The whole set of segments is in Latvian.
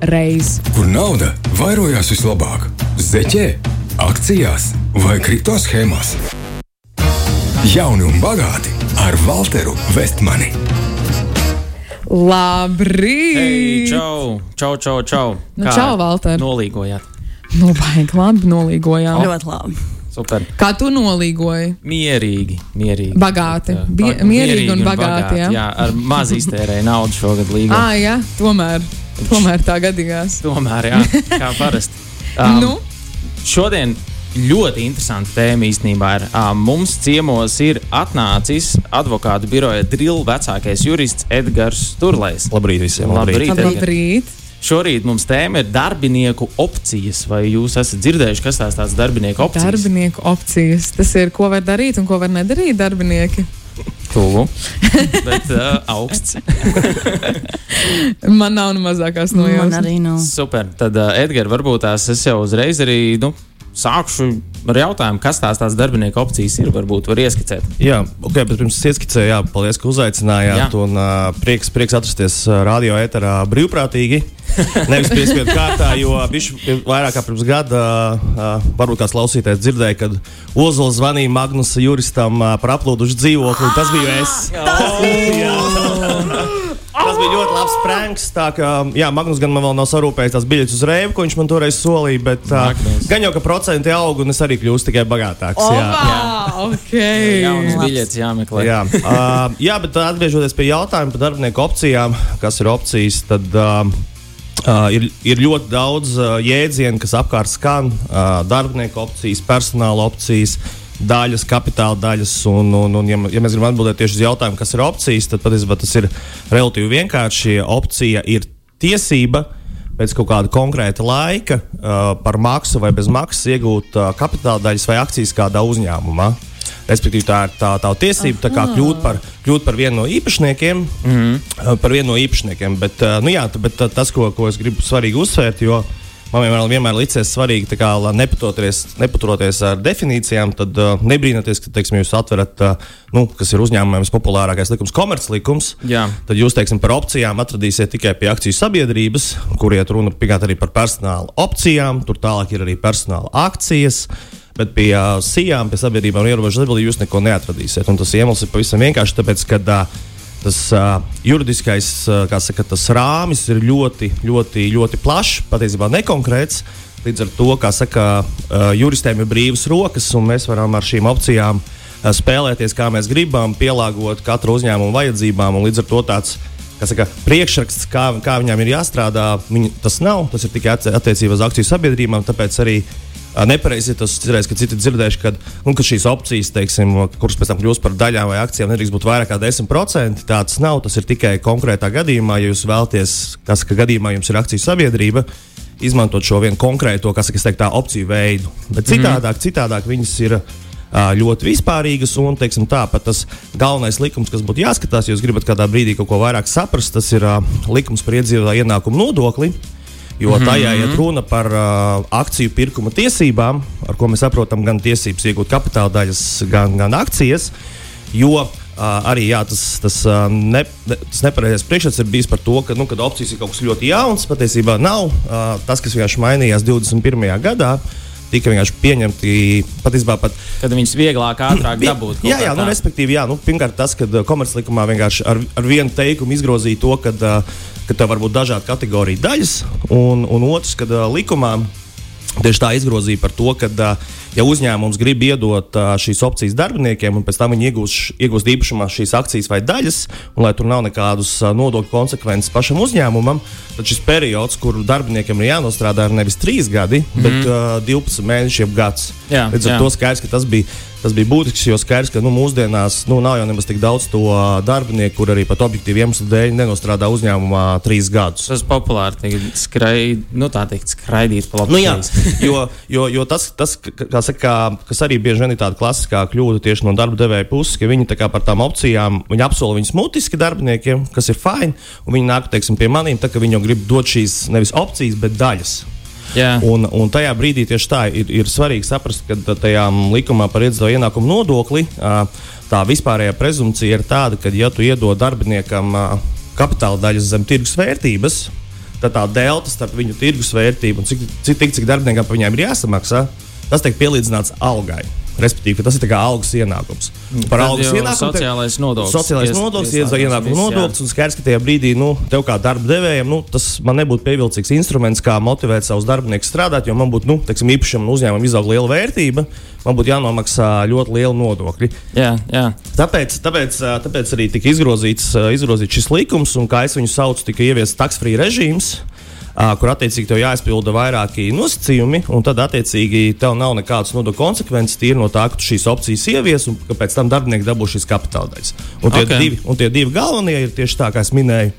reiz. Kur nauda vairojās vislabāk? Zeķē, akcijās vai kripto schēmās? Jauni un bagāti ar Walteru Vestmani. Labrīt! Hei, čau, čau, čau. čau. Nu, čau, Valter. Nolīgojāt. Nu, baigi labi nolīgojām. Ļoti labi. Super. Kā tu nolīgoji? Mierīgi, mierīgi. Bagāti. Bie- ba- mierīgi un bagāti, jā. jā. ar maz iztērēju naudu šogad līgā. Ah, jā, tomēr, tomēr tā gadījās. Tomēr, jā, kā parasti. Um, nu, Šodien ļoti interesanta tēma īstenībā ir. Um, mums ciemos ir atnācis advokātu biroja drila vecākais jurists Edgars Turlais. Labrīt visiem! Labrīt. Edgar. labrīt! Šorīt mums tēma ir darbinieku opcijas. Vai jūs esat dzirdējuši, kas tās tādas darbinieku opcijas? Darbinieku opcijas. Tas ir, ko var darīt un ko var nedarīt darbinieki. Tuvu, bet uh, augsts. Man nav ne mazākās Man nojausmas. arī nav. Super. Tad, uh, Edgars, varbūt tās es jau uzreiz arī nu, sākšu ar jautājumu, kas tās, tās darbinieku opcijas ir. Varbūt var ieskicēt. Jā, ok, bet pirms es ieskicēju, jā, paldies, ka uzaicinājāt. Jā. Un uh, prieks, prieks atrasties radio eterā brīvprātīgi. Nevis piespiedu kārtā, jo viņš vairāk kā pirms gada, uh, varbūt kāds klausītājs dzirdēja, kad Ozols zvanīja Magnusa juristam uh, par aplūdušu dzīvokli. Tas bija es. Tas bija ļoti labs pranks. Tā kā, jā, Magnus gan man vēl nav sarūpējis tās biļetes uz reibu, ko viņš man toreiz solīja, bet uh, gan jau, ka procenti aug un es arī kļūstu tikai bagātāks. jā. Opa! Ok! Jaunas biļetes jāmeklē. Jā, uh, jā, bet atgriežoties pie jautājuma par darbinieku opcijām, kas ir opcijas, tad uh, uh, ir, ir ļoti daudz uh, jēdzienu, kas apkārt skan. Uh, darbinieku opcijas, personāla opcijas. Daļas, kapitāla daļas, un, un, un ja, ja mēs gribam atbildēt tieši uz jautājumu, kas ir opcijas, tad patiesībā tas ir relatīvi vienkārši. Opcija ir tiesība pēc kaut kāda konkrēta laika uh, par maksu vai bez maksas iegūt uh, kapitāla daļas vai akcijas kādā uzņēmumā. Respektīvi, tā ir tā, tā tiesība tā kā kļūt par, kļūt par vienu no īpašniekiem. Mm -hmm. Par vienu no īpašniekiem. Bet, uh, nu jā, bet uh, tas, ko, ko es gribu svarīgi uzsvērt, jo man vienmēr, vienmēr licies svarīgi, kā, lai nepaturoties ar definīcijām, tad uh, nebrīnāties, ka teiksim, jūs atverat, uh, nu, kas ir uzņēmumiem populārākais likums, komerclikums. Jā. Tad jūs, teiksim, par opcijām atradīsiet tikai pie akciju sabiedrības, kur iet runa arī par personāla opcijām, tur tālāk ir arī personāla akcijas. Bet pie uh, sijām, pie sabiedrībām un ierobežotām atbildībām jūs neko neatradīsiet. Un tas iemesls ir pavisam vienkārši tāpēc, ka uh, tas uh, juridiskais uh, saka, tas rāmis ir ļoti, ļoti, ļoti plašs, patiesībā nekonkrēts. Līdz ar to, kā saka, uh, juristiem ir brīvas rokas, un mēs varam ar šīm opcijām uh, spēlēties, kā mēs gribam, pielāgot katru uzņēmumu vajadzībām. Līdz ar to tāds kā saka, priekšraksts, kā, kā viņām ir jāstrādā, viņi, tas nav. Tas ir tikai attie- attiecībā uz akciju sabiedrībām. Tāpēc arī nepareizi tas, cerēs, ka citi dzirdējuši, ka, nu, ka šīs opcijas, teiksim, kuras pēc tam kļūst par daļām vai akcijām, nedrīkst būt vairāk kā 10%. Tā tas nav. Tas ir tikai konkrētā gadījumā, ja jūs vēlaties, kas ka gadījumā jums ir akciju sabiedrība. Izmantot šo vienu konkrēto, kas ir tā opciju veidu. Bet citādāk, citādāk viņas ir ā, ļoti vispārīgas. Un teiksim, tā, tas galvenais likums, kas būtu jāskatās, ja jūs gribat kādā brīdī kaut ko vairāk saprast, tas ir ā, likums par iedzīvotāju ienākumu nodokli. Jo tajā iet runa par uh, akciju pirkuma tiesībām, ar ko mēs saprotam gan tiesības iegūt kapitāla daļas, gan, gan akcijas. Jo uh, arī jā, tas, tas, uh, ne, tas nepareizais priekšstats ir bijis par to, ka, nu, kad opcijas ir kaut kas ļoti jauns, patiesībā nav. Uh, tas, kas vienkārši mainījās 21. gadā, tika vienkārši pieņemti patiesībā pat Kad viņas vieglāk, ātrāk dabūt. Jā, jā nu, respektīvi, jā, nu, pirmkārt, tas, ka uh, komerclikumā vienkārši ar, ar vienu teikumu izgrozīja to, ka, uh, ka tev var būt dažādi kategoriju daļas, un, un otrs, ka uh, likumā tieši tā izgrozīja par to, ka, uh, ja uzņēmums grib iedot šīs opcijas darbiniekiem, un pēc tam viņi iegūst, iegūst īpašumā šīs akcijas vai daļas, un lai tur nav nekādas nodokļu konsekvences pašam uzņēmumam, tad šis periods, kur darbiniekiem ir jānostrādā, ir nevis trīs gadi, mm bet uh, 12 mēneši, jeb gads. Jā, Līdz ar jā. to skaidrs, ka tas bija, tas bija būtisks, jo skaidrs, ka nu, mūsdienās nu, nav jau nemaz tik daudz to darbinieku, kur arī pat objektīvu iemeslu dēļ nenostrādā uzņēmumā trīs gadus. Tas populāri tagad skraid, nu, tā teikt, skraidīt pa labu. Nu, jā, jo, jo, jo tas, tas ka- kā saka, kas arī bieži vien ir tāda klasiskā kļūda tieši no darba devēja puses, ka viņi tā kā par tām opcijām, viņi apsola viņas mutiski darbiniekiem, kas ir fini, un viņi nāk teiksim, pie maniem, tā, ka viņi jau grib dot šīs nevis opcijas, bet daļas. jā. Un, un tajā brīdī tieši tā ir, ir svarīgi saprast, ka tā- tajā likumā par iedzīvotāju ienākumu nodokli tā vispārējā prezumcija ir tāda, ka, ja tu iedod darbiniekam kapitāla daļas zem tirgus vērtības, tad tā delta starp viņu tirgus vērtību un cik, cik, cik, cik darbiniekam par viņiem ir jāsamaksā, tas tiek pielīdzināts algai. Respektīvi, tas ir kā algas ienākums. Tad Par algas ienākumu sociālais nodoklis Sociālais ies- nodoklis, viss, jā. nodoklis. Un skaidrs, ka tajā brīdī, nu, tev kā darba devējam, nu, tas man nebūtu pievilcīgs instruments, kā motivēt savus darbiniekus strādāt, jo man būtu, nu, teiksim, īpašam uzņēmumam izaug liela vērtība, man būtu jānomaksā ļoti liela nodokļa. Jā, jā. Tāpēc, tāpēc, tāpēc arī tika izgrozīts, izgrozīts šis likums, un kā es viņu saucu, tika ieviests taksfree režīms. Kur attiecīgi tev jāizpilda vairāki nosacījumi, un tad attiecīgi tev nav nekādas nodokļu konsekvences tīri no tā, ka tu šīs opcijas ievies, un pēc tam darbinieki dabū šīs kapitāla daļas. Un tie, Ok. okay. divi, un tie divi galvenie ir tieši tā, kā es minēju,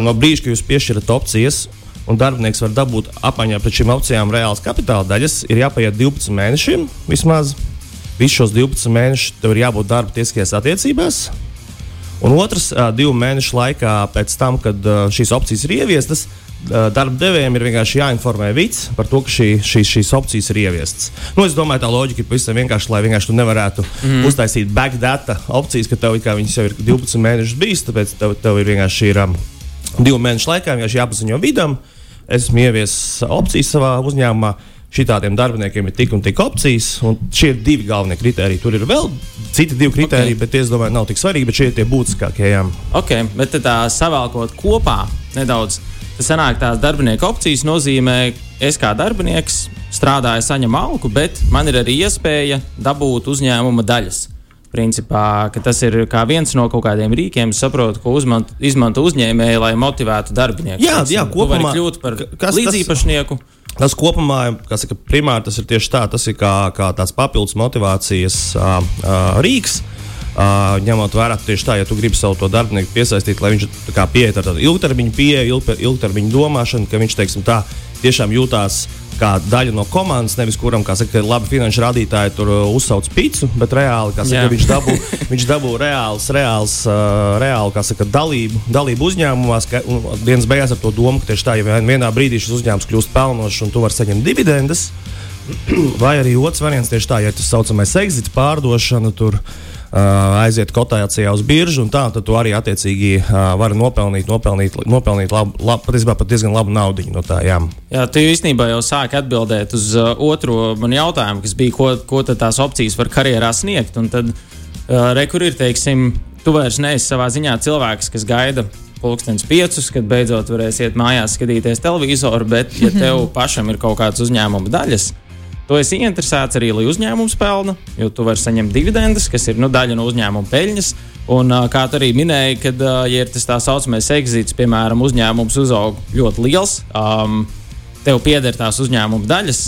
no brīža, kad jūs piešķirat opcijas, un darbinieks var dabūt apmaiņā pret šīm opcijām reāls kapitāla daļas, ir jāpaiet 12 mēnešiem vismaz. Visus šos 12 mēnešus tev ir jābūt darba tiesiskajās attiecībās. Un otrs, divu mēnešu laikā pēc tam, kad šīs opcijas ir ieviestas, darba devējiem ir vienkārši jāinformē Vits par to, ka šī, šīs, šīs opcijas ir ieviestas. Nu, es domāju, tā loģika ir pavisam vienkārši, lai vienkārši tu nevarētu mm. uztaisīt backdata opcijas, ka tev jau ir 12 mēnešus bijis, tāpēc tev, tev ir vienkārši ir, um, divu mēnešu laikā jāpaziņo vidam. Esmu ieviesis opcijas savā uzņēmumā. Šitādiem darbiniekiem ir tik un tik opcijas, un šie ir divi galvenie kriteriji. Tur ir vēl citi divi kriteriji, okay. bet es domāju, nav tik svarīgi, bet šie ir tie būtiskākie. Jā. Ok, bet tā savēlkot kopā nedaudz. Tas sanāk, tās darbinieku opcijas nozīmē, es kā darbinieks strādāju, saņemu algu, bet man ir arī iespēja dabūt uzņēmuma daļas. Principā, tas ir kā viens no kaut kādiem rīkiem, saprotu, ko uzmant, izmanto uzņēmēji, lai motivētu darbinieku. Jā, jā, kopumā- kļūt par kas tas- līdzīpašnieku. Tas kopumā, kas saka, primāri tas ir tieši tā, tas ir kā, kā tāds papildus motivācijas uh, uh, rīks. Uh, ņemot vērā tieši tā, ja tu gribi savu darbinieku piesaistīt, lai viņš pieeja ar tādu ilgtermiņu pieeju, ilgter, ilgtermiņu domāšanu, ka viņš teiksim, tā, tiešām jūtās kā daļa no komandas, nevis kuram, kā saka, labi finanšu rādītāji tur uh, uzsauc pīci, bet reāli, kā saka, Jā. viņš dabū, viņš dabū reāls, reāls, uh, reāli, kā saka, dalību, dalību uzņēmumā, ska- un dienas beigās ar to domu, ka tieši tā, ja vien- vienā brīdī šis uzņēmums kļūst pelnošs un tu vari saņemt dividendes, vai arī otrs variants tieši tā, ja tas saucamais exits pārdošana, tur uh, aiziet kotācijā uz biržu, un tā, tad tu arī attiecīgi vari nopelnīt, nopelnīt, nopelnīt labu, labu, patiesībā pat diezgan labu naudu no tā. Jā. Jā, tu īstenībā jau sāki atbildēt uz otro manu jautājumu, kas bija, ko, ko tad tās opcijas var karjerā sniegt. Un tad, uh, re, kur ir, teiksim, tu vairs neesi savā ziņā cilvēks, kas gaida pulkstenis piecus, kad beidzot varēs iet mājās skatīties televizoru, bet, ja tev pašam ir kaut kādas uzņēmuma daļas, tu esi ieinteresēts arī, lai uzņēmums pelna, jo tu vari saņemt dividendes, kas ir nu, daļa no uzņēmuma peļņas. Un, kā tu arī minēji, kad ja ir tas tā saucamais exits, piemēram, uzņēmums uzaug ļoti liels, um, tev pieder tās uzņēmuma daļas.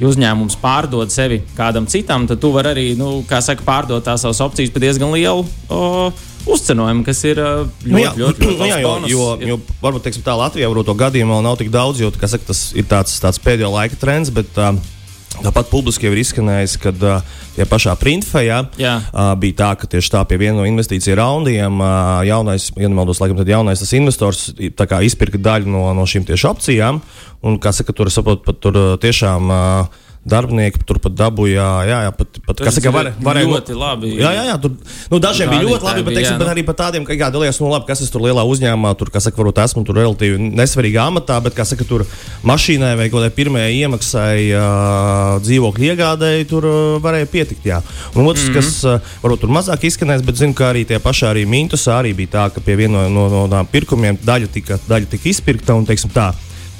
Ja uzņēmums pārdod sevi kādam citam, tad tu vari arī, nu, kā saka, pārdot tās savas opcijas par diezgan lielu o, uzcenojumu, kas ir ļoti, Nu, jā, ļoti, ļoti nu, jā, jo, jo, jo varbūt teiksim, tā Latvijā varbūt to gadījumu vēl nav tik daudz, jo saka, tas ir tāds, tāds pēdējo laika trends. Bet, uh, Tāpat publiski jau ir izskanējis, ka uh, tie pašā printfejā Jā. uh, bija tā, ka tieši tā pie viena no investīciju raundiem uh, jaunais, ja nemaldos, laikam, tad jaunais tas investors izpirka daļu no, no šīm tieši opcijām. Un, kā saka, tur, saprot, pat tur tiešām uh, darbinieki tur pat dabūja, jā, jā, pat, pat kā saka, var, varēja ļoti labi. Jā, jā, jā, tur nu, dažiem bija ļoti labi, bet, teiksim, bija, bet jā, arī par tādiem, ka, jā, dalījās, nu, labi, kas es tur lielā uzņēmumā, tur, kā saka, varbūt esmu tur relatīvi nesvarīgā amatā, bet, kā saka, tur mašīnai vai kaut kādai pirmajai iemaksai uh, dzīvokļu iegādēji, tur uh, varēja pietikt, jā. Un otrs, mm -hmm. kas uh, varbūt tur mazāk izskanēs, bet zinu, ka arī tie paši arī Mintusā arī bija tā, ka pie viena no, no, no tām pirkumiem daļa tika, daļa tika izpirkta un, teiksim, tā,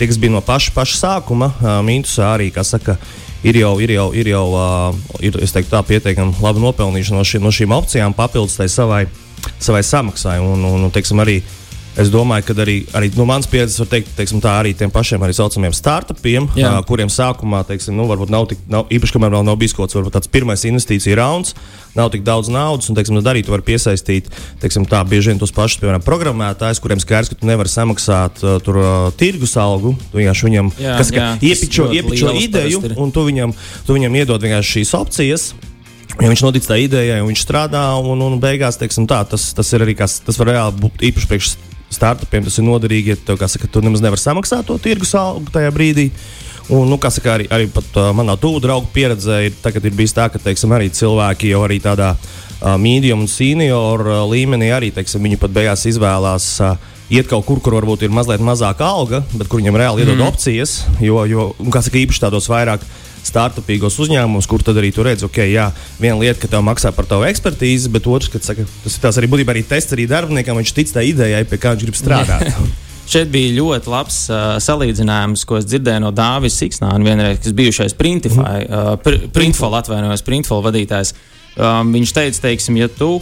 tie, kas bija no paša, paša sākuma, uh, Mintusā arī, kā saka, ir jau, ir jau, ir jau uh, ir, teiktu, tā pietiekami labi nopelnījuši no, ši, no šīm opcijām, papildus tai savai, savai samaksai. Un, un, un, teiksim, arī, es domāju, ka arī, arī no manas pieredzes var teikt, teiksim, tā arī tiem pašiem arī saucamiem startupiem, uh, kuriem sākumā, teiksim, nu, varbūt nav tik, nav, īpaši, kamēr vēl nav bijis kaut kāds pirmais investīcija rauns, nav tik daudz naudas, un, teiksim, tad arī tu vari piesaistīt, teiksim, tā bieži vien tos pašus, piemēram, programmētājus, kuriem skaidrs, ka tu nevari samaksāt uh, tur uh, tirgus algu, tu vienkārši viņam, Jā, kas, jā, iepičo, iepičo ideju, un tu viņam, tu viņam iedod vienkārši šīs opcijas. Ja viņš notic tā idejai, un viņš strādā, un, un beigās teiksim, tā, tas, tas ir arī kas, tas var reāli būt īpaši priekš startupiem. Tas ir noderīgi, ja tev, saka, tu nemaz nevari samaksāt to tirgus algu tajā brīdī. Un, nu, saka, arī, arī pat, uh, manā tuvu draugu pieredzē ir, ir bijis tā, ka teiksim, arī cilvēki jau arī tādā uh, medium un senior uh, līmenī arī teiksim, viņi pat beigās izvēlās. Uh, iet kaut kur, kur varbūt ir mazliet mazāka alga, bet kur viņam reāli iedod mm. opcijas. Jo, jo kā saka, īpaši tādos vairāk startupīgos uzņēmumus, kur tad arī tu redzi, ok, jā, viena lieta, ka tev maksā par tavu ekspertīzi, bet otrs, ka saka, tas ir tās arī būtībā arī tests arī darbiniekam, viņš tic tai idejai, pie kā viņš grib strādāt. Šeit bija ļoti labs uh, salīdzinājums, ko es dzirdēju no Dāvis Siksnāna, vienreiz, kas bijušais Printify, uh, pr Printful atvainojos, Printful vadītājs. Um, viņš teica, teiksim, ja tu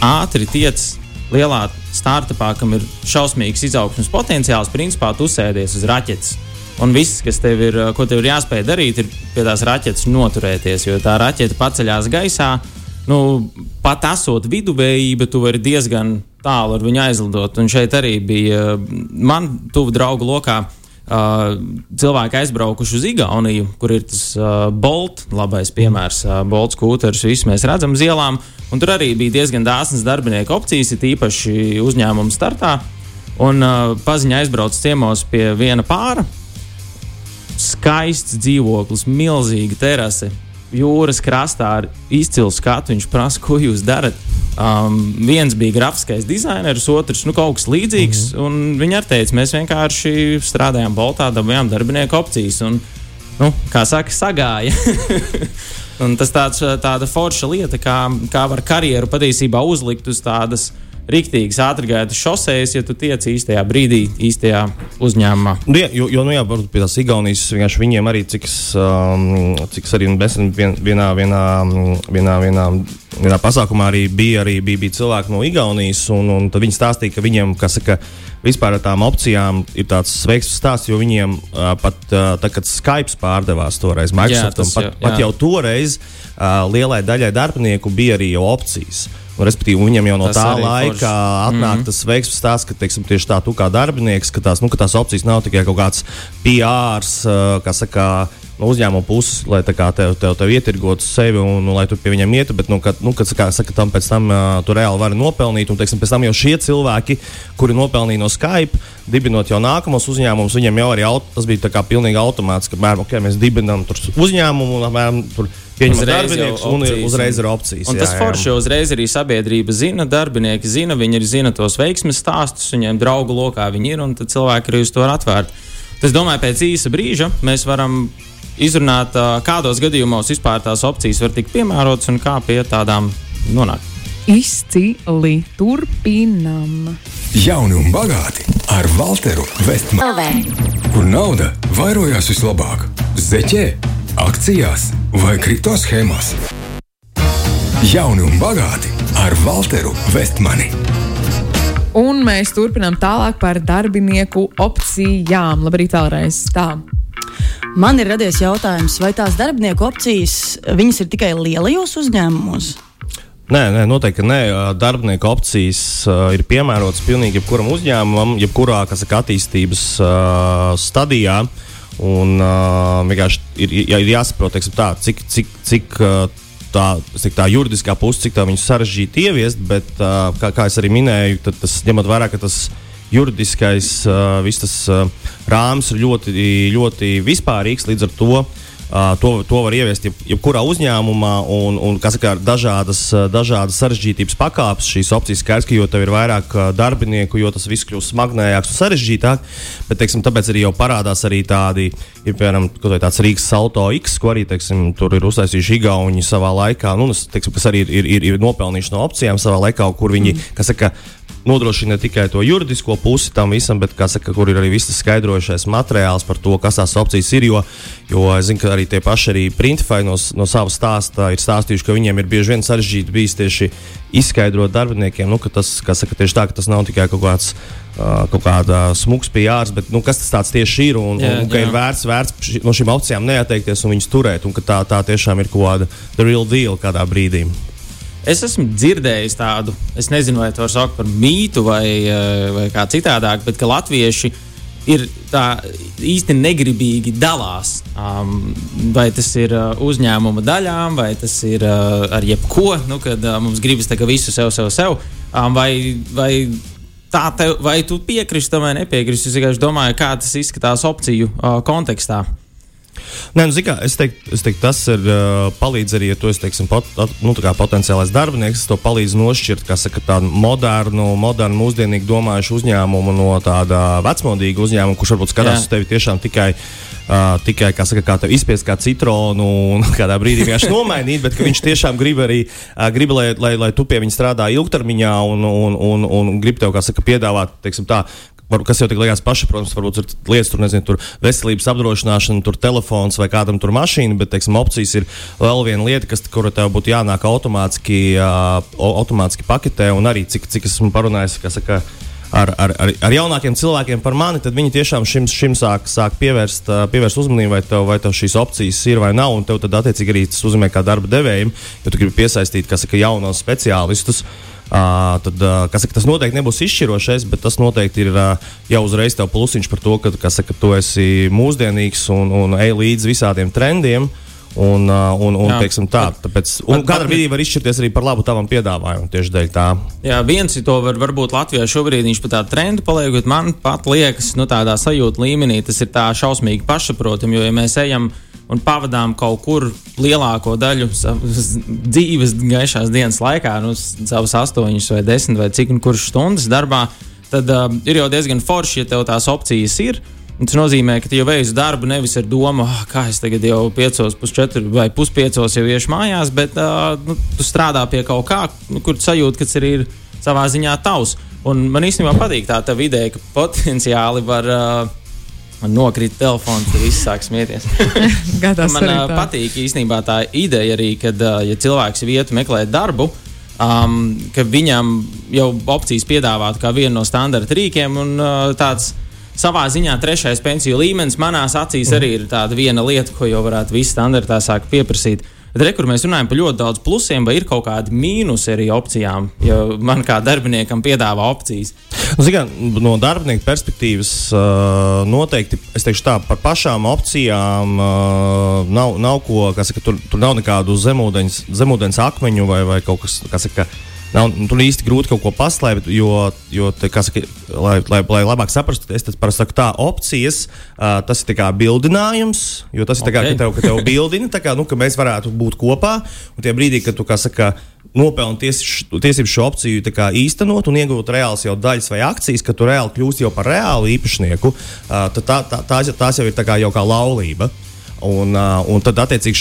ātri tiec lielā startupā, kam ir šausmīgs izaugsmes potenciāls, principā tu sēdies uz raķetes. Un viss, kas tev ir, tev ir jāspēj darīt, ir pie tās raķetes noturēties, jo tā raķete paceļās gaisā. Nu, pat esot viduvējība, tu vari diezgan tālu ar viņu aizlidot. Un šeit arī bija man tuvu draugu lokā. Uh, cilvēki aizbraukuši uz Igauniju, kur ir tas uh, Bolt, labais piemērs, uh, Bolt skūters, visu mēs redzam uz ielām. Tur arī bija diezgan dāsnas darbinieku opcijas, it īpaši uzņēmuma startā. Un uh, paziņa aizbrauc ciemos pie viena pāra. Skaists dzīvoklis, milzīga terase, jūras krastā ar izcilu skatu. Viņš prasa, ko jūs darat. Um, viens bija grafiskais dizainers, otrs nu, kaut kas līdzīgs. Mm -hmm. Viņi arī teica, mēs vienkārši strādājām Boltā, dabūjām darbinieku opcijas. Un, nu, kā saka, sagāja. tas tāds, tāda forša lieta, kā, kā var karjeru patiesībā uzlikt uz tādas uh, rīktīgas ātrgaitas šoseis, ja tu tiec īstajā brīdī, īstajā uzņēmumā. Nu, jā, jo, jo nu, jā, varbūt pie tās Igaunijas vienkārši viņiem arī, cik, um, cik arī nesen vien, vienā, vienā, vienā, vienā, vienā pasākumā arī bija, arī bija, bija cilvēki no Igaunijas, un, un viņi stāstīja, ka viņiem, kas saka, vispār ar tām opcijām ir tāds veiksmīgs stāsts, jo viņiem uh, pat, uh, tā, kad Skype pārdevās toreiz Microsoftam, pat, jā. pat jau toreiz uh, lielai daļai darbinieku bija arī opcijas. Respektīvi, viņam jau no tas tā laika atnāk mm -hmm. tas veiksmīgs stāsts, ka teiksim, tieši tā, tu kā darbinieks, ka tās, nu, ka tās opcijas nav tikai kaut kāds PR, kā saka, no uzņēmuma puses, lai kā, tev, tev, tev ietirgotu sevi un nu, lai tu pie viņiem ietu, bet, nu, kad, nu, kad kā, saka, tam pēc tam uh, tu reāli vari nopelnīt, un teiksim, pēc tam jau šie cilvēki, kuri nopelnīja no Skype, dibinot jau nākamos uzņēmumus, viņiem jau arī aut, tas bija tā kā pilnīgi automātiski, ka, mēram, okay, mēs dibinām uzņēmumu un, mēram, tur pieņemot darbiniekus, un ir uzreiz ir opcijas. Un jā, tas forši uzreiz arī sabiedrība zina, darbinieki zina, viņi ir zina tos veiksmes stāstus, viņiem draugu lokā viņi ir, un tad cilvēki arī uz to ir atvērti. Es domāju, pēc īsa brīža mēs varam izrunāt, kādos gadījumos vispār tās opcijas var tikt piemērotas un kā pie tādām nonākt. Izcili turpinām. Jauni un bagāti ar Walteru Vestmanu. Kur nauda vairojās vislabāk? Zeķē akcijās vai kripto schēmās. Jauni un bagāti ar Walteru Vestmani. Un mēs turpinām tālāk par darbinieku opcijām. Labrīt, vēlreiz tā. Man ir radies jautājums, vai tās darbinieku opcijas ir tikai lielajos uzņēmumos? Nē, nē, noteikti nē. Darbinieku opcijas uh, ir piemērotas pilnīgi jebkuram uzņēmumam, jebkurā saka, attīstības uh, stadijā. Un uh, vienkārši ir, ir, ir jāsaprot, teiksim, tā, cik, cik, cik uh, tā, tā juridiskā puse, cik tā viņu sarežģīti ieviest, bet, uh, kā, kā es arī minēju, tas ņemot vērā, ka tas juridiskais uh, tas, uh, rāmis ir ļoti, ļoti vispārīgs, līdz ar to uh, to, to var ieviest jeb, jebkurā uzņēmumā, un, un kas ir dažādas, dažādas sarežģītības pakāpes. Šīs opcijas skaidrs, ka jo tev ir vairāk darbinieku, jo tas viss kļūst smagnējāks un sarežģītāk. Bet, teiksim, tāpēc arī jau parādās arī tādi, ir piemēram, tāds Rīgas Salto X, ko arī teiksim, tur ir uztaisījuši Igauni savā laikā. Nu, teiksim, kas arī ir, ir, ir nopelnījuši no opcijām savā laikā, kur viņi, mm. kas saka, nodrošina ne tikai to juridisko pusi tam visam, bet saka, kur ir arī viss skaidrojušais materiāls par to, kas tās opcijas ir. Jo, jo es zinu, ka arī tie paši arī Printify no, no savas stāsta ir stāstījuši, ka viņiem ir bieži vien sarežģīti bijis tieši izskaidrot darbiniekiem, nu, ka tas saka, tā, ka tas nav tikai kaut kāds. Kaut kāda smūgs pijārs, bet nu, kas tas tieši ir un, jā, un, un ka jā. ir vērts, vērts no šīm opcijām neatteikties un viņas turēt, un ka tā, tā tiešām ir kaut kāda real deal kādā brīdī. Es esmu dzirdējis tādu, es nezinu, vai to var saukt par mītu vai, eh, vai kā citādāk, bet ka latvieši ir tā īsti negribīgi dalās. Um, vai tas ir uh, uzņēmuma daļām, vai tas ir uh, ar jebko, nu, kad uh, mums gribas visu sev, sev, sev. Um, vai, vai, te, vai tu piekrīti tam vai nepiekrīti? Es vienkārši domāju, kā tas izskatās opciju uh, kontekstā. Nē, nu, kā, es, teiktu, es teiktu, tas ir uh, palīdz arī, ja tu esi teiksim, pot, nu, potenciālais darbinieks. Tas palīdz nošķirt saka, tādu modernu, modernu, mūsdienīgu domājušu uzņēmumu no tāda vecmodīga uzņēmuma, kurš varbūt skatās Jā. uz tevi tiešām tikai. Uh, tikai kā, saka, kā izspiest kā citronu un kādā brīdī vienkārši nomainīt, bet viņš tiešām grib arī, uh, grib, lai, lai, lai tu pie viņa strādā ilgtermiņā un, un, un, un grib tev saka, piedāvāt teiksim, tā, var, kas jau tik liekas pašsaprotams, varbūt ir lietas, tur nezinu, tur veselības apdrošināšana, tur telefons vai kādam tur mašīna, bet, teiksim, opcijas ir vēl viena lieta, kas, kura tev būtu jānāk automātiski, uh, automātiski paketē, un arī cik, cik esmu parunājis, kas saka. Ar, ar, ar, ar jaunākiem cilvēkiem par mani, tad viņi tiešām šim, šim sāk, sāk pievērst, pievērst uzmanību, vai tev, vai tev šīs opcijas ir vai nav. Un tev tad, attiecīgi, arī tas uzzīmē kā darba devējiem, ja tu gribi piesaistīt saka, jaunos speciālistus. Uh, Uh, tad, uh, saka, tas noteikti nebūs izšķirošais, bet tas noteikti ir uh, jau uzreiz tev plusiņš par to, ka saka, tu esi mūsdienīgs un, un ej līdz visādiem trendiem. Un, un, un, Jā, teiksim, tā, tāpēc, un kādā brīdī var izšķirties arī par labu tavam piedāvājumam tieši dēļ tā. Jā, viens to var, varbūt Latvijā šobrīd viņš pat tādu trendu paliek, bet man pat liekas, nu, tādā sajūta līmenī tas ir tā šausmīgi pašsaprotami, jo, ja mēs ejam uh, un pavadām kaut kur lielāko daļu savas dzīves, gaišās dienas laikā, nu, savas astoņas vai desmit vai cik un kurš stundas darbā, tad uh, ir jau diezgan forši, ja tev tās opcijas ir. Tas nozīmē, ka tu jau veiksi darbu nevis ar domu, oh, kā es tagad jau piecos, pusčetri vai puspiecos jau iešu mājās, bet uh, nu, tu strādā pie kaut kā, nu, kur sajūti, ka tas arī ir savā ziņā tavs. Un man īstenībā patīk tā ideja, ka potenciāli var uh, Man nokrita telefons, tad viss sāk smieties. man uh, patīk īstenībā tā ideja arī, kad uh, ja cilvēks vietu meklē darbu, um, ka viņam jau opcijas piedāvāt kā vienu no standarta rīkiem un uh, tāds. Savā ziņā trešais pensiju līmenis manās acīs arī ir tāda viena lieta, ko jau varētu visi standartā sākt pieprasīt. Uh, Bet re, kur mēs runājam par ļoti daudz plusiem, vai ir kaut kādi mīnusi arī opcijām, ja man kā darbiniekam piedāvā opcijas? Nu, Zin, no darbinieka perspektīvas noteikti es teikšu tā, par pašām opcijām nav, nav ko, saka, tur, tur nav nekādu zemūdens, zemūdens akmeņu vai, vai kaut kas, kas saka, Nav tur īsti grūti kaut ko paslēpt, jo, jo te, saka, lai, lai, lai labāk saprastu, es parasti saku, tā opcijas, uh, tas ir kā bildinājums, jo tas ir okay. kā, ka tev, ka tev bildina, kā, nu, ka mēs varētu būt kopā. Un tie brīdī, kad tu saka, nopelni tiesību šo opciju kā, īstenot un iegūt reāls jau daļas vai akcijas, ka tu reāli kļūsi par reālu īpašnieku, uh, tad tā, tā, tās, tās jau ir kā, jau kā laulība. Un, uh, un, tad,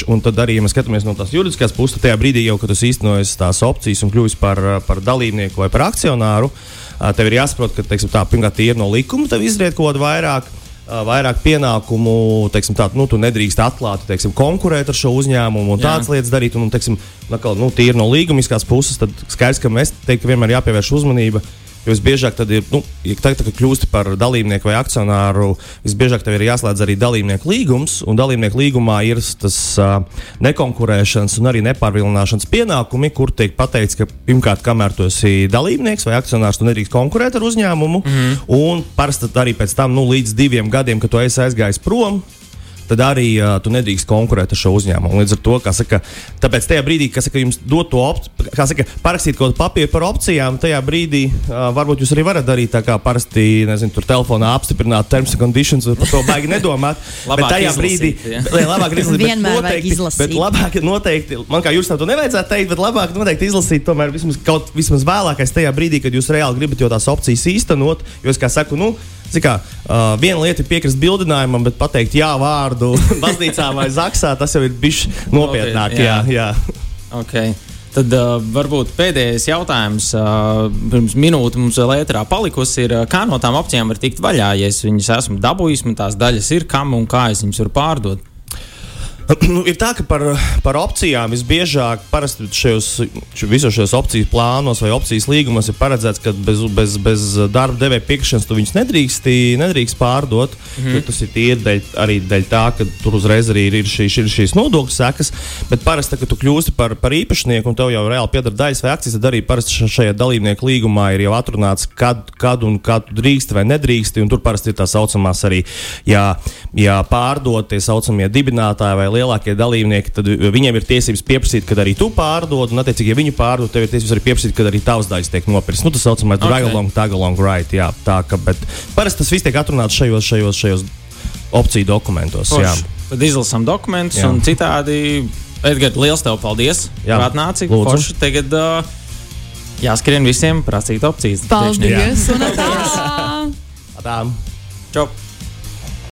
un tad arī, mēs skatāmies no tās juridiskās puses, tajā brīdī jau, kad tas īstenojas tās opcijas un kļūst par, par dalībnieku vai par akcionāru, uh, tev ir jāsaprot, ka teiksim, tā, pirmkārt, ir no likuma, tev izriet kaut ko vairāk. Uh, vairāk pienākumu, teiksim, tā, nu, tu nedrīkst atklāti teiksim, konkurēt ar šo uzņēmumu un tādas lietas darīt. Un, un, teiksim, nakal, nu, tīri no līgumiskās puses, tad skaidrs, ka mēs teiktu, ka vienmēr jāpievērš uzmanība uh, Jo visbiežāk tad ir, nu, ja tagad, kad kļūsti par dalībnieku vai akcionāru, visbiežāk tev ir jāslēdz arī dalībnieku līgums, un dalībnieku līgumā ir tas uh, nekonkurēšanas un arī nepārvilināšanas pienākumi, kur tiek pateikts, ka pirmkārt, kamēr tu esi dalībnieks vai akcionārs, tu nedrīkst konkurēt ar uzņēmumu, mm -hmm. un parasti arī pēc tam, nu, līdz diviem gadiem, kad tu esi aizgājis prom, tad arī uh, tu nedrīkst konkurēt ar šo uzņēmumu. Līdz ar to, kā saka, tāpēc tajā brīdī, kad jums dod to opciju, kā saka, parakstīt kaut kādu papīru par opcijām, tajā brīdī uh, varbūt jūs arī varat darīt tā kā parasti, nezinu, tur telefonā apstiprināt terms and conditions, par to baigi nedomāt. bet tajā brīdī, ja? labāk ir izlasīt, bet noteikti, bet labāk noteikti, man kā jūs to nevajadzētu teikt, bet labāk noteikti izlasīt tomēr vismaz kaut vismaz vēlākais tajā brīdī, kad jūs reāli gribat jau tās opcijas īstenot, jo es kā saku, nu, Kā, uh, viena lieta ir piekrist bildinājumam, bet pateikt jā vārdu baznīcā vai zaksā, tas jau ir bijis nopietnāk. jā. Jā, jā. Okay. Tad uh, varbūt pēdējais jautājums, uh, pirms minūte mums vēl ētrā palikusi, ir, uh, kā no tām opcijām var tikt vaļā, ja es viņas esmu dabūjis, man tās daļas ir, kam un kā es viņas varu pārdot. Nu, ir tā, ka par, par opcijām visbiežāk parasti šajos, visos šajos opciju plānos vai opcijas līgumos ir paredzēts, ka bez, bez, bez darba devēja piekrišanas tu viņus nedrīkst, nedrīkst pārdot. Mm -hmm. Tas ir tīri dēļ, arī dēļ tā, ka tur uzreiz arī ir, šī, ir šīs nodokļu sekas. Bet parasti, kad tu kļūsti par, par īpašnieku un tev jau reāli pieder daļas vai akcijas, tad arī parasti šajā dalībnieku līgumā ir jau atrunāts, kad, kad un kā tu drīkst vai nedrīkst. Un tur parasti ir tā saucamās arī, ja, ja pārdot tie saucamie dibinātāji vai lielākie dalībnieki, tad viņiem ir tiesības pieprasīt, kad arī tu pārdod, un, attiecīgi, ja viņi pārdod, tev ir tiesības arī pieprasīt, kad arī tavs daļas tiek nopirktas. Nu, tas saucamais okay. drag along, tag along, right. Jā, tā, ka, bet parasti tas viss tiek atrunāts šajos, šajos, šajos opciju dokumentos. Poš. Jā. tad izlasām dokumentus Jā. un citādi. Edgars, liels tev paldies! Jā, Jā, atnāci. Forši tagad uh, jāskrien visiem prasīt opcijas. Paldies! Un tā! Tādām. Čau!